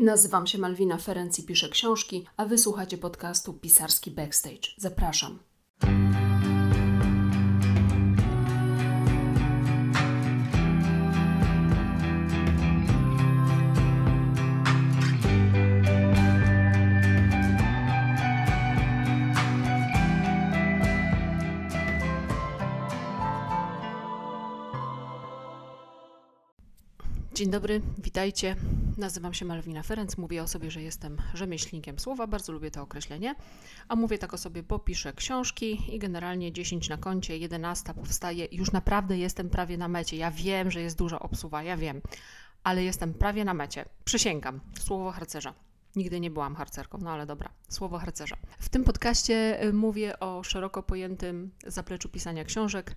Nazywam się Malwina Ferenc i piszę książki, a wysłuchacie podcastu Pisarski Backstage. Zapraszam. Dzień dobry, witajcie. Nazywam się Malwina Ferenc, mówię o sobie, że jestem rzemieślnikiem słowa, bardzo lubię to określenie, a mówię tak o sobie, bo piszę książki i generalnie 10 na koncie, 11 powstaje, już naprawdę jestem prawie na mecie. Ja wiem, że jest duża obsuwa, ja wiem, ale jestem prawie na mecie. Przysięgam, słowo harcerza. Nigdy nie byłam harcerką, no ale dobra, słowo harcerza. W tym podcaście y, mówię o szeroko pojętym zapleczu pisania książek.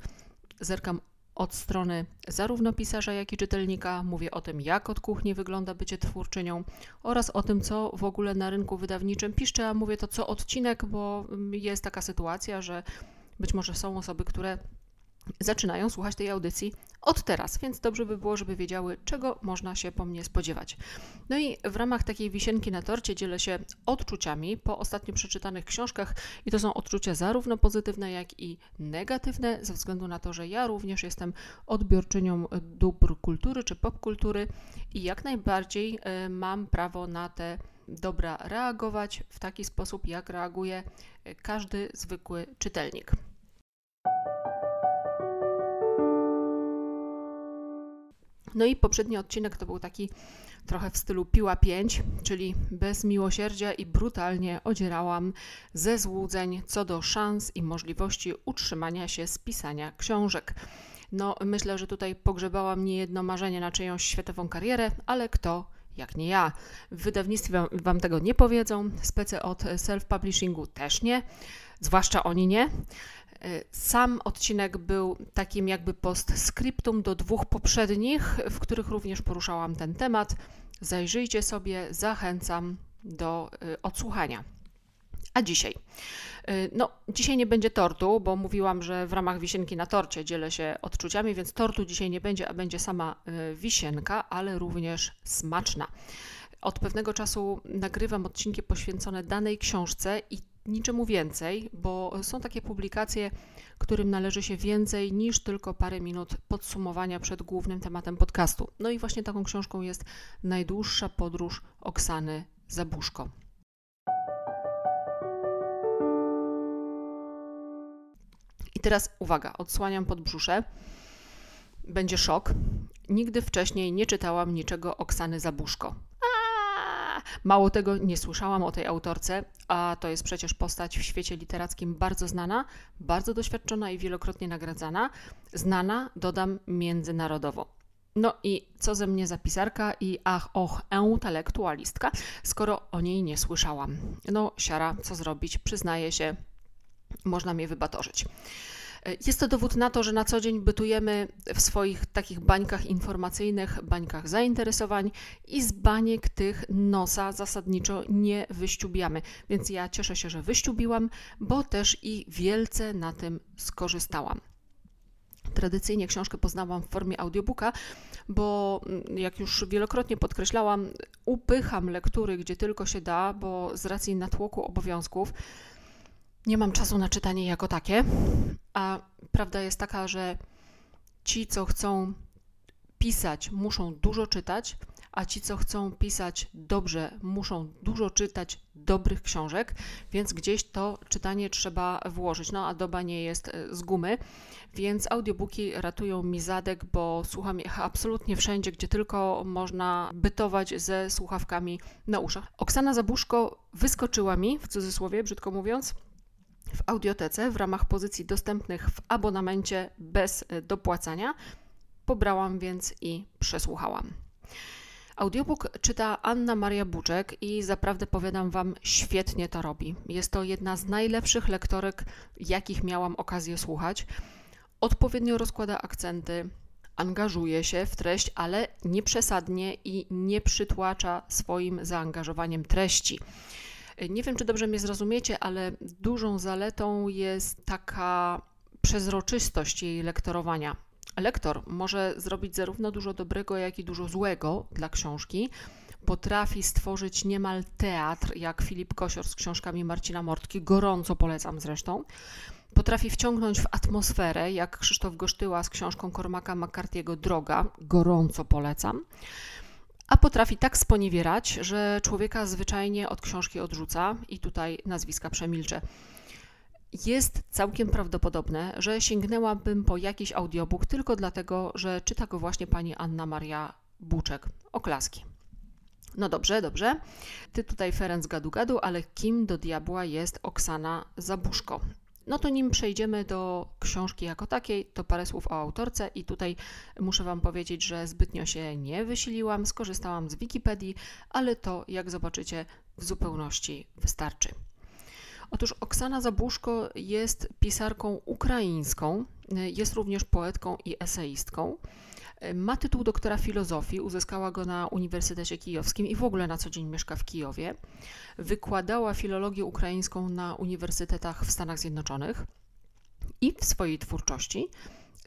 Zerkam od strony zarówno pisarza, jak i czytelnika. Mówię o tym, jak od kuchni wygląda bycie twórczynią oraz o tym, co w ogóle na rynku wydawniczym piszczę, a mówię to co odcinek, bo mm, jest taka sytuacja, że być może są osoby, które zaczynają słuchać tej audycji od teraz, więc dobrze by było, żeby wiedziały, czego można się po mnie spodziewać. No i w ramach takiej wisienki na torcie dzielę się odczuciami po ostatnio przeczytanych książkach i to są odczucia zarówno pozytywne, jak i negatywne, ze względu na to, że ja również jestem odbiorczynią dóbr kultury czy popkultury i jak najbardziej e, mam prawo na te dobra reagować w taki sposób, jak reaguje e, każdy zwykły czytelnik. No i poprzedni odcinek to był taki trochę w stylu piła 5, czyli bez miłosierdzia i brutalnie odzierałam ze złudzeń co do szans i możliwości utrzymania się z pisania książek. No, myślę, że tutaj pogrzebałam nie jedno marzenie na czyjąś światową karierę, ale kto jak nie ja. W wydawnictwie wam, wam tego nie powiedzą, spece od self-publishingu też nie, zwłaszcza oni nie. Sam odcinek był takim jakby postscriptum do dwóch poprzednich, w których również poruszałam ten temat. Zajrzyjcie sobie, zachęcam do y, odsłuchania. A dzisiaj? Y, no, dzisiaj nie będzie tortu, bo mówiłam, że w ramach wisienki na torcie dzielę się odczuciami, więc tortu dzisiaj nie będzie, a będzie sama wisienka, ale również smaczna. Od pewnego czasu nagrywam odcinki poświęcone danej książce i niczemu więcej, bo są takie publikacje, którym należy się więcej niż tylko parę minut podsumowania przed głównym tematem podcastu. No i właśnie taką książką jest Najdłuższa podróż Oksany Zabuszko. I teraz uwaga, odsłaniam podbrzusze. Będzie szok. Nigdy wcześniej nie czytałam niczego Oksany Zabuszko. Mało tego, nie słyszałam o tej autorce, a to jest przecież postać w świecie literackim bardzo znana, bardzo doświadczona i wielokrotnie nagradzana. Znana, dodam, międzynarodowo. No i co ze mnie za pisarka i ach, och, intelektualistka, skoro o niej nie słyszałam. No, siara, co zrobić, przyznaję się, można mnie wybatorzyć. Jest to dowód na to, że na co dzień bytujemy w swoich takich bańkach informacyjnych, bańkach zainteresowań i z baniek tych nosa zasadniczo nie wyściubiamy. Więc ja cieszę się, że wyściubiłam, bo też i wielce na tym skorzystałam. Tradycyjnie książkę poznałam w formie audiobooka, bo mm, jak już wielokrotnie podkreślałam, upycham lektury gdzie tylko się da, bo z racji natłoku obowiązków nie mam czasu na czytanie jako takie, a prawda jest taka, że ci, co chcą pisać, muszą dużo czytać, a ci, co chcą pisać dobrze, muszą dużo czytać dobrych książek, więc gdzieś to czytanie trzeba włożyć. No a doba nie jest e, z gumy, więc audiobooki ratują mi zadek, bo słucham ich absolutnie wszędzie, gdzie tylko można bytować ze słuchawkami na uszach. Oksana Zabuszko wyskoczyła mi, w cudzysłowie, brzydko mówiąc, w audiotece w ramach pozycji dostępnych w abonamencie bez e, dopłacania. Pobrałam więc i przesłuchałam. Audiobook czyta Anna Maria Buczek i zaprawdę powiadam Wam, świetnie to robi. Jest to jedna z najlepszych lektorek, jakich miałam okazję słuchać. Odpowiednio rozkłada akcenty, angażuje się w treść, ale nie przesadnie i nie przytłacza swoim zaangażowaniem treści. Nie wiem, czy dobrze mnie zrozumiecie, ale dużą zaletą jest taka przezroczystość jej lektorowania. Lektor może zrobić zarówno dużo dobrego, jak i dużo złego dla książki, potrafi stworzyć niemal teatr, jak Filip Kosior z książkami Marcina Mortki, gorąco polecam zresztą. Potrafi wciągnąć w atmosferę, jak Krzysztof Gosztyła z książką Cormaca McCarthy'ego Droga, gorąco polecam. A potrafi tak sponiewierać, że człowieka zwyczajnie od książki odrzuca i tutaj nazwiska przemilczę. Jest całkiem prawdopodobne, że sięgnęłabym po jakiś audiobook tylko dlatego, że czyta go właśnie pani Anna Maria Buczek. Oklaski. No dobrze, dobrze. Ty tutaj Ferenc gadu gadu, ale kim do diabła jest Oksana Zabuszko? No to nim przejdziemy do książki jako takiej, to parę słów o autorce i tutaj muszę Wam powiedzieć, że zbytnio się nie wysiliłam, skorzystałam z Wikipedii, ale to, jak zobaczycie, w zupełności wystarczy. Otóż Oksana Zabuszko jest pisarką ukraińską, jest również poetką i eseistką. Ma tytuł doktora filozofii, uzyskała go na Uniwersytecie Kijowskim i w ogóle na co dzień mieszka w Kijowie. Wykładała filologię ukraińską na uniwersytetach w Stanach Zjednoczonych i w swojej twórczości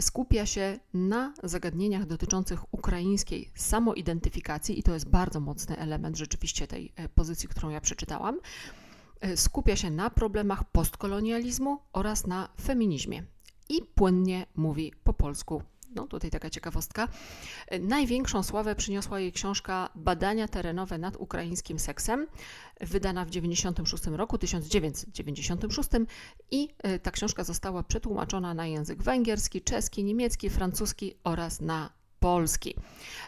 skupia się na zagadnieniach dotyczących ukraińskiej samoidentyfikacji, i to jest bardzo mocny element rzeczywiście tej e, pozycji, którą ja przeczytałam. E, skupia się na problemach postkolonializmu oraz na feminizmie i płynnie mówi po polsku no tutaj taka ciekawostka. Największą sławę przyniosła jej książka Badania terenowe nad ukraińskim seksem, wydana w 1996 roku, 1996 i e, ta książka została przetłumaczona na język węgierski, czeski, niemiecki, francuski oraz na polski.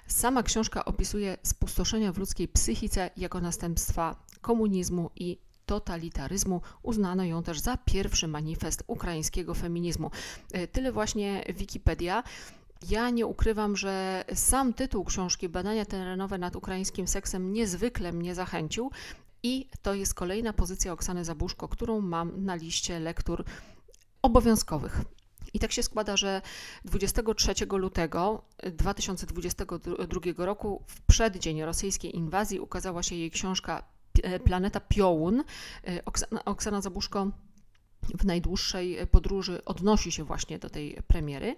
Sama książka opisuje spustoszenia w ludzkiej psychice jako następstwa komunizmu i totalitaryzmu. Uznano ją też za pierwszy manifest ukraińskiego feminizmu. E, tyle właśnie Wikipedia. Ja nie ukrywam, że sam tytuł książki Badania terenowe nad ukraińskim seksem niezwykle mnie zachęcił. I to jest kolejna pozycja Oksany Zabuszko, którą mam na liście lektur obowiązkowych. I tak się składa, że 23 lutego 2022 roku, w przeddzień rosyjskiej inwazji, ukazała się jej książka Planeta Piołun. E, Oksana, Zabuszko w najdłuższej podróży odnosi się właśnie do tej premiery.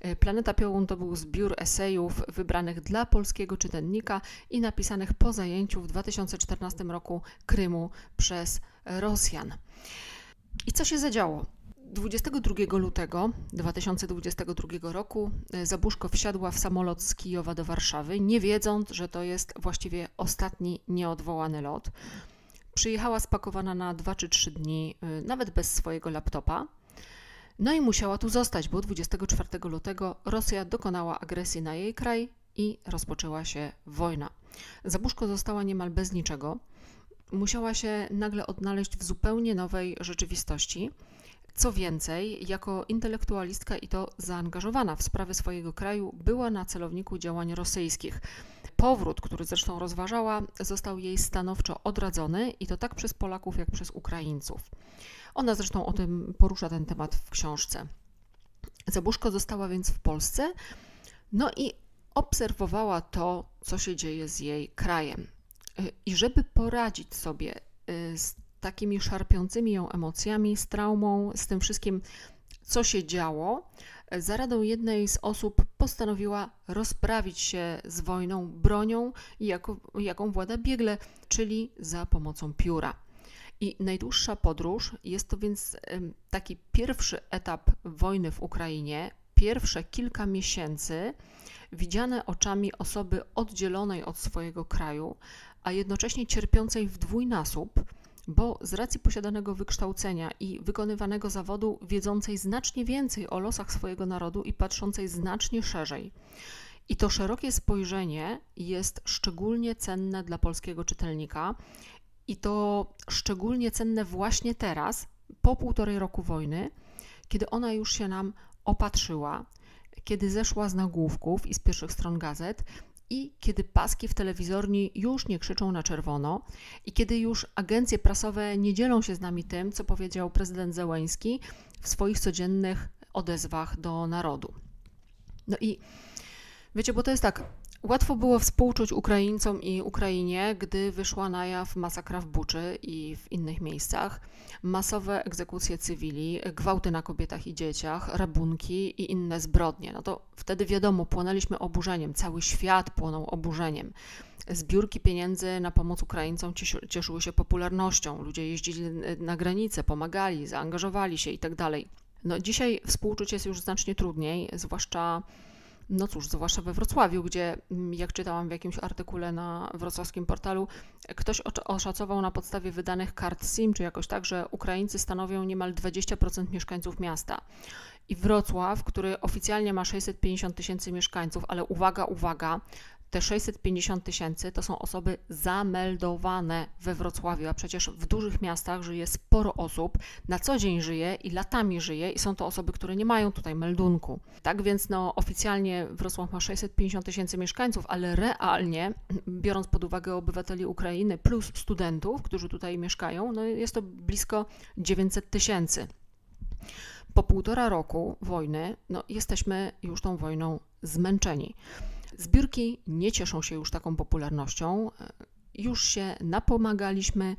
E, Planeta Piołun to był zbiór esejów wybranych dla polskiego czytelnika i napisanych po zajęciu w 2014 roku Krymu przez Rosjan. I co się zadziało? 22 lutego 2022 roku e, Zabuszko wsiadła w samolot z Kijowa do Warszawy, nie wiedząc, że to jest właściwie ostatni nieodwołany lot. Przyjechała spakowana na 2 czy 3 dni, e, nawet bez swojego laptopa. No i musiała tu zostać, bo 24 lutego Rosja dokonała agresji na jej kraj i rozpoczęła się wojna. Zabuszko została niemal bez niczego. Musiała się nagle odnaleźć w zupełnie nowej rzeczywistości. Co więcej, jako intelektualistka i to zaangażowana w sprawy swojego kraju, była na celowniku działań rosyjskich. Powrót, który zresztą rozważała, został jej stanowczo odradzony i to tak przez Polaków, jak przez Ukraińców. Ona zresztą o tym porusza ten temat w książce. Zabuszko została więc w Polsce, no i obserwowała to, co się dzieje z jej krajem. I żeby poradzić sobie y, z takimi szarpiącymi ją emocjami, z traumą, z tym wszystkim, co się działo, za radą jednej z osób postanowiła rozprawić się z wojną bronią, jaką, jaką włada biegle, czyli za pomocą pióra. I najdłuższa podróż jest to więc taki pierwszy etap wojny w Ukrainie, pierwsze kilka miesięcy widziane oczami osoby oddzielonej od swojego kraju, a jednocześnie cierpiącej w dwójnasób, bo z racji posiadanego wykształcenia i wykonywanego zawodu, wiedzącej znacznie więcej o losach swojego narodu i patrzącej znacznie szerzej. I to szerokie spojrzenie jest szczególnie cenne dla polskiego czytelnika, i to szczególnie cenne właśnie teraz, po półtorej roku wojny, kiedy ona już się nam opatrzyła, kiedy zeszła z nagłówków i z pierwszych stron gazet i kiedy paski w telewizorni już nie krzyczą na czerwono i kiedy już agencje prasowe nie dzielą się z nami tym, co powiedział prezydent Zełęński w swoich codziennych odezwach do narodu. No i wiecie, bo to jest tak, Łatwo było współczuć Ukraińcom i Ukrainie, gdy wyszła na jaw masakra w Buczy i w innych miejscach, masowe egzekucje cywili, gwałty na kobietach i dzieciach, rabunki i inne zbrodnie. No to wtedy wiadomo, płonęliśmy oburzeniem, cały świat płonął oburzeniem. Zbiórki pieniędzy na pomoc Ukraińcom cieszyły się popularnością. Ludzie jeździli na granicę, pomagali, zaangażowali się itd. Tak no dzisiaj współczuć jest już znacznie trudniej, zwłaszcza no cóż, zwłaszcza we Wrocławiu, gdzie mm, jak czytałam w jakimś artykule na wrocławskim portalu, ktoś oszacował na podstawie wydanych kart SIM, czy jakoś tak, że Ukraińcy stanowią niemal 20% mieszkańców miasta. I Wrocław, który oficjalnie ma 650 tysięcy mieszkańców, ale uwaga, uwaga, te 650 tysięcy to są osoby zameldowane we Wrocławiu, a przecież w dużych miastach żyje sporo osób, na co dzień żyje i latami żyje i są to osoby, które nie mają tutaj meldunku. Tak więc no, oficjalnie Wrocław ma 650 tysięcy mieszkańców, ale realnie, biorąc pod uwagę obywateli Ukrainy plus studentów, którzy tutaj mieszkają, no jest to blisko 900 tysięcy. Po półtora roku wojny no, jesteśmy już tą wojną zmęczeni. Zbiórki nie cieszą się już taką popularnością. Już się napomagaliśmy,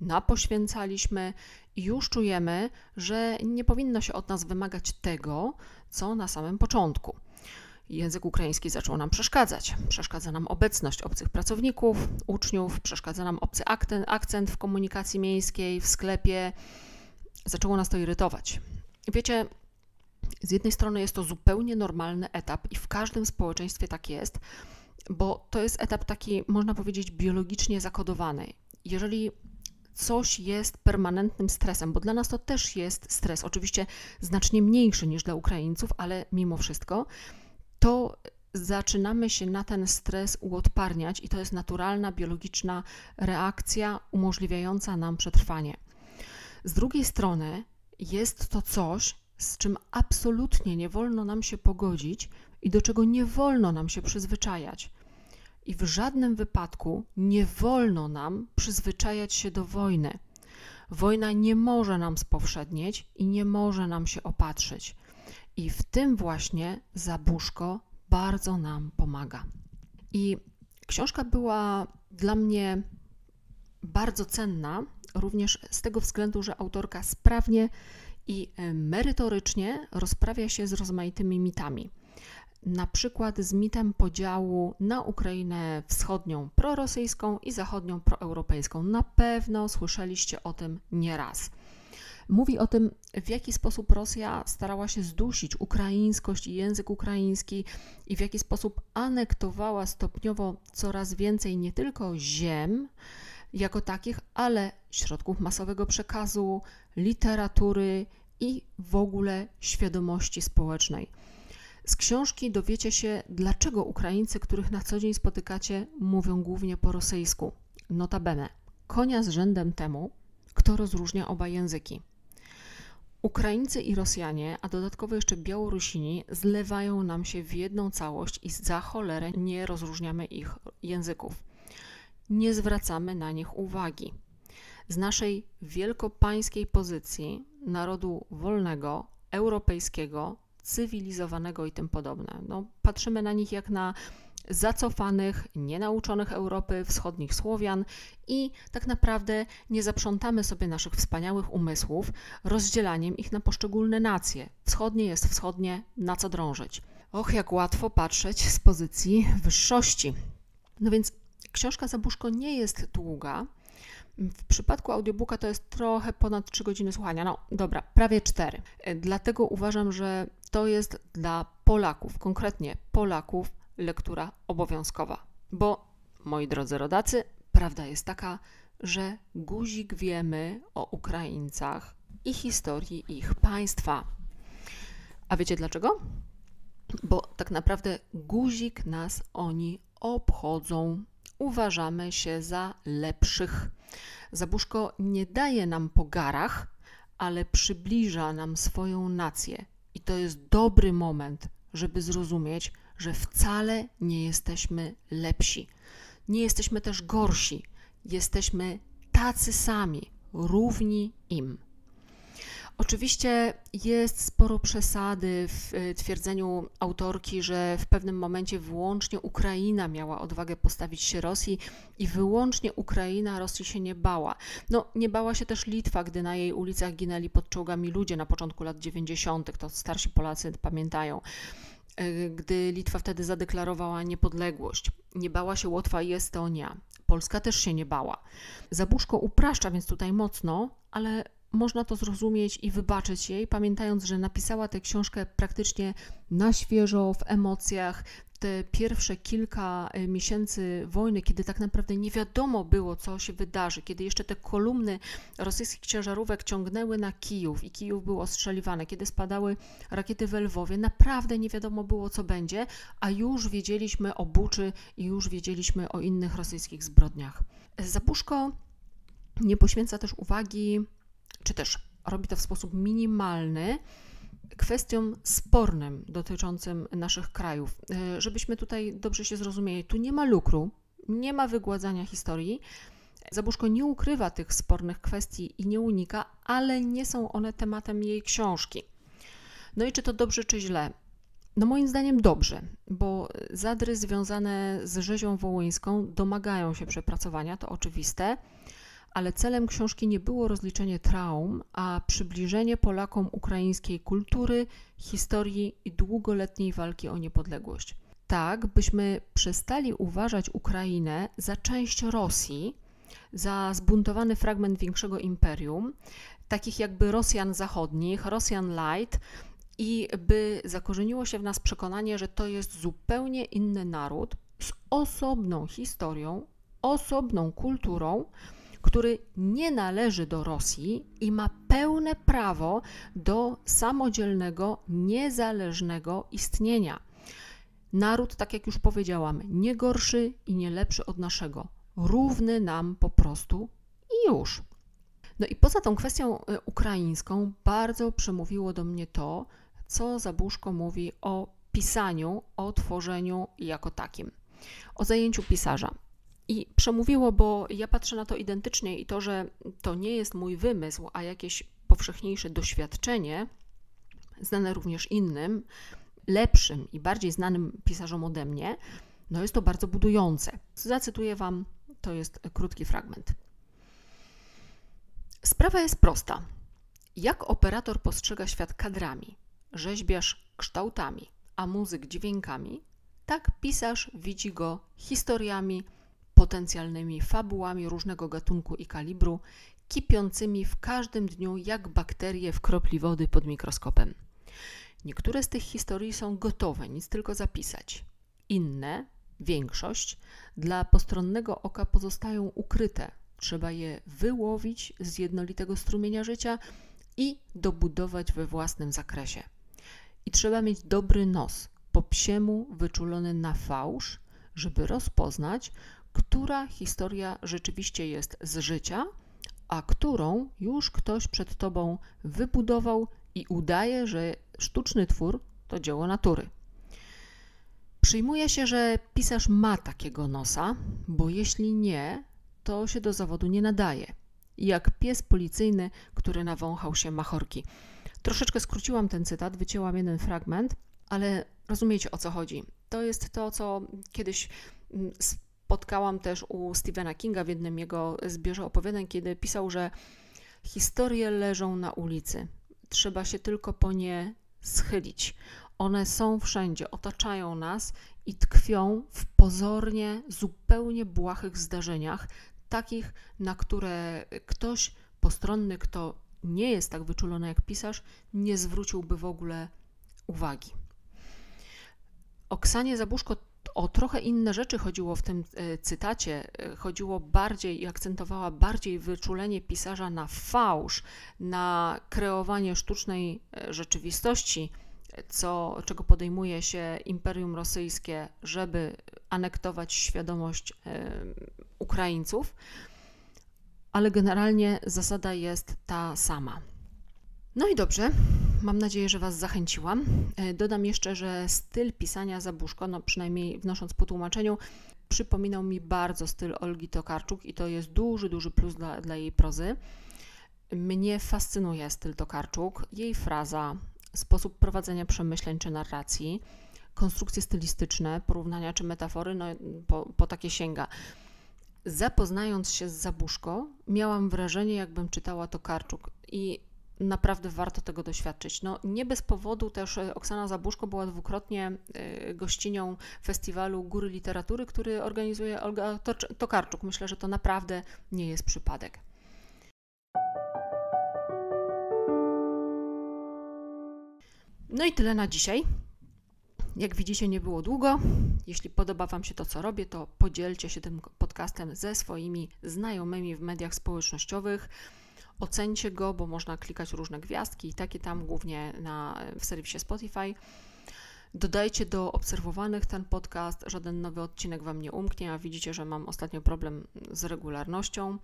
napoświęcaliśmy i już czujemy, że nie powinno się od nas wymagać tego, co na samym początku. Język ukraiński zaczął nam przeszkadzać. Przeszkadza nam obecność obcych pracowników, uczniów, przeszkadza nam obcy akcent w komunikacji miejskiej, w sklepie. Zaczęło nas to irytować. Wiecie, z jednej strony jest to zupełnie normalny etap i w każdym społeczeństwie tak jest, bo to jest etap taki, można powiedzieć, biologicznie zakodowany. Jeżeli coś jest permanentnym stresem, bo dla nas to też jest stres, oczywiście znacznie mniejszy niż dla Ukraińców, ale mimo wszystko, to zaczynamy się na ten stres uodparniać i to jest naturalna, biologiczna reakcja umożliwiająca nam przetrwanie. Z drugiej strony jest to coś, z czym absolutnie nie wolno nam się pogodzić i do czego nie wolno nam się przyzwyczajać. I w żadnym wypadku nie wolno nam przyzwyczajać się do wojny. Wojna nie może nam spowszednieć i nie może nam się opatrzyć. I w tym właśnie Zabuszko bardzo nam pomaga. I książka była dla mnie bardzo cenna, również z tego względu, że autorka sprawnie i e, merytorycznie rozprawia się z rozmaitymi mitami. Na przykład z mitem podziału na Ukrainę wschodnią prorosyjską i zachodnią proeuropejską. Na pewno słyszeliście o tym nieraz. Mówi o tym, w jaki sposób Rosja starała się zdusić ukraińskość i język ukraiński i w jaki sposób anektowała stopniowo coraz więcej nie tylko ziem, jako takich, ale środków masowego przekazu, literatury i w ogóle świadomości społecznej. Z książki dowiecie się, dlaczego Ukraińcy, których na co dzień spotykacie, mówią głównie po rosyjsku. Notabene, konia z rzędem temu, kto rozróżnia oba języki. Ukraińcy i Rosjanie, a dodatkowo jeszcze Białorusini, zlewają nam się w jedną całość i za cholerę nie rozróżniamy ich języków nie zwracamy na nich uwagi. Z naszej wielkopańskiej pozycji narodu wolnego, europejskiego, cywilizowanego i tym podobne. No, patrzymy na nich jak na zacofanych, nienauczonych Europy, wschodnich Słowian i tak naprawdę nie zaprzątamy sobie naszych wspaniałych umysłów rozdzielaniem ich na poszczególne nacje. Wschodnie jest wschodnie, na co drążyć. Och, jak łatwo patrzeć z pozycji wyższości. No więc Książka Zabuszko nie jest długa. W przypadku audiobooka to jest trochę ponad 3 godziny słuchania. No dobra, prawie 4. Dlatego uważam, że to jest dla Polaków, konkretnie Polaków, lektura obowiązkowa. Bo, moi drodzy rodacy, prawda jest taka, że guzik wiemy o Ukraińcach i historii ich państwa. A wiecie dlaczego? Bo tak naprawdę guzik nas oni obchodzą uważamy się za lepszych. Zabuszko nie daje nam po garach, ale przybliża nam swoją nację. I to jest dobry moment, żeby zrozumieć, że wcale nie jesteśmy lepsi. Nie jesteśmy też gorsi. Jesteśmy tacy sami, równi im. Oczywiście jest sporo przesady w y, twierdzeniu autorki, że w pewnym momencie wyłącznie Ukraina miała odwagę postawić się Rosji i wyłącznie Ukraina Rosji się nie bała. No, nie bała się też Litwa, gdy na jej ulicach ginęli pod czołgami ludzie na początku lat 90., to starsi Polacy pamiętają y, gdy Litwa wtedy zadeklarowała niepodległość. Nie bała się Łotwa i Estonia. Polska też się nie bała. Zabuszko upraszcza więc tutaj mocno, ale można to zrozumieć i wybaczyć jej, pamiętając, że napisała tę książkę praktycznie na świeżo, w emocjach. Te pierwsze kilka e, miesięcy wojny, kiedy tak naprawdę nie wiadomo było, co się wydarzy, kiedy jeszcze te kolumny rosyjskich ciężarówek ciągnęły na Kijów i Kijów był ostrzeliwany, kiedy spadały rakiety w Lwowie, naprawdę nie wiadomo było, co będzie, a już wiedzieliśmy o Buczy i już wiedzieliśmy o innych rosyjskich zbrodniach. Zapuszko nie poświęca też uwagi czy też robi to w sposób minimalny, kwestiom spornym dotyczącym naszych krajów. E, żebyśmy tutaj dobrze się zrozumieli, tu nie ma lukru, nie ma wygładzania historii. Zabuszko nie ukrywa tych spornych kwestii i nie unika, ale nie są one tematem jej książki. No i czy to dobrze, czy źle? No moim zdaniem dobrze, bo zadry związane z rzezią wołyńską domagają się przepracowania, to oczywiste ale celem książki nie było rozliczenie traum, a przybliżenie Polakom ukraińskiej kultury, historii i długoletniej walki o niepodległość. Tak, byśmy przestali uważać Ukrainę za część Rosji, za zbuntowany fragment większego imperium, takich jakby Rosjan zachodnich, Rosjan light, i by zakorzeniło się w nas przekonanie, że to jest zupełnie inny naród z osobną historią, osobną kulturą, który nie należy do Rosji i ma pełne prawo do samodzielnego, niezależnego istnienia. Naród, tak jak już powiedziałam, nie gorszy i nie lepszy od naszego, równy nam po prostu i już. No i poza tą kwestią e, ukraińską, bardzo przemówiło do mnie to, co Zabuszko mówi o pisaniu, o tworzeniu jako takim, o zajęciu pisarza. I przemówiło, bo ja patrzę na to identycznie i to, że to nie jest mój wymysł, a jakieś powszechniejsze doświadczenie, znane również innym, lepszym i bardziej znanym pisarzom ode mnie, no jest to bardzo budujące. Zacytuję Wam, to jest krótki fragment. Sprawa jest prosta. Jak operator postrzega świat kadrami, rzeźbiarz kształtami, a muzyk dźwiękami, tak pisarz widzi go historiami, potencjalnymi fabułami różnego gatunku i kalibru, kipiącymi w każdym dniu jak bakterie w kropli wody pod mikroskopem. Niektóre z tych historii są gotowe, nic tylko zapisać. Inne, większość, dla postronnego oka pozostają ukryte. Trzeba je wyłowić z jednolitego strumienia życia i dobudować we własnym zakresie. I trzeba mieć dobry nos, po psiemu wyczulony na fałsz, żeby rozpoznać, która historia rzeczywiście jest z życia, a którą już ktoś przed tobą wybudował i udaje, że sztuczny twór to dzieło natury. Przyjmuje się, że pisarz ma takiego nosa, bo jeśli nie, to się do zawodu nie nadaje. Jak pies policyjny, który nawąchał się machorki. Troszeczkę skróciłam ten cytat, wycięłam jeden fragment, ale rozumiecie o co chodzi. To jest to, co kiedyś mm, spotkałam też u Stephena Kinga w jednym jego zbiorze opowiadań, kiedy pisał, że historie leżą na ulicy. Trzeba się tylko po nie schylić. One są wszędzie, otaczają nas i tkwią w pozornie zupełnie błahych zdarzeniach, takich, na które ktoś postronny, kto nie jest tak wyczulony jak pisarz, nie zwróciłby w ogóle uwagi. Oksanie Zabuszko o trochę inne rzeczy chodziło w tym e, cytacie. E, chodziło bardziej i akcentowała bardziej wyczulenie pisarza na fałsz, na kreowanie sztucznej e, rzeczywistości, co, czego podejmuje się Imperium Rosyjskie, żeby anektować świadomość Ukraińców. Ale generalnie zasada jest ta sama. No i dobrze, mam nadzieję, że Was zachęciłam. E, dodam jeszcze, że styl pisania Zabuszko, no przynajmniej wnosząc po tłumaczeniu, przypominał mi bardzo styl Olgi Tokarczuk i to jest duży, duży plus dla, dla jej prozy. Mnie fascynuje styl Tokarczuk, jej fraza, sposób prowadzenia przemyśleń czy narracji, konstrukcje stylistyczne, porównania czy metafory, no po, po takie sięga. Zapoznając się z Zabuszko, miałam wrażenie, jakbym czytała Tokarczuk i naprawdę warto tego doświadczyć. No, nie bez powodu też e, Oksana Zabuszko była dwukrotnie e, gościnią festiwalu Góry Literatury, który organizuje Olga Tokarczuk. Myślę, że to naprawdę nie jest przypadek. No i tyle na dzisiaj. Jak widzicie, nie było długo. Jeśli podoba Wam się to, co robię, to podzielcie się tym podcastem ze swoimi znajomymi w mediach społecznościowych. Ocencie go, bo można klikać różne gwiazdki i takie tam, głównie na, w serwisie Spotify. Dodajcie do obserwowanych ten podcast, żaden nowy odcinek Wam nie umknie, a widzicie, że mam ostatnio problem z regularnością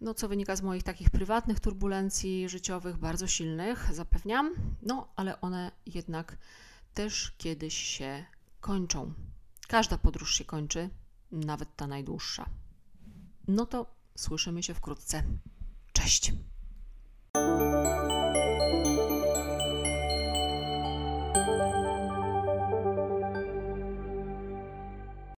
no, co wynika z moich takich prywatnych turbulencji życiowych, bardzo silnych, zapewniam, no ale one jednak też kiedyś się kończą. Każda podróż się kończy, nawet ta najdłuższa. No to słyszymy się wkrótce. Cześć!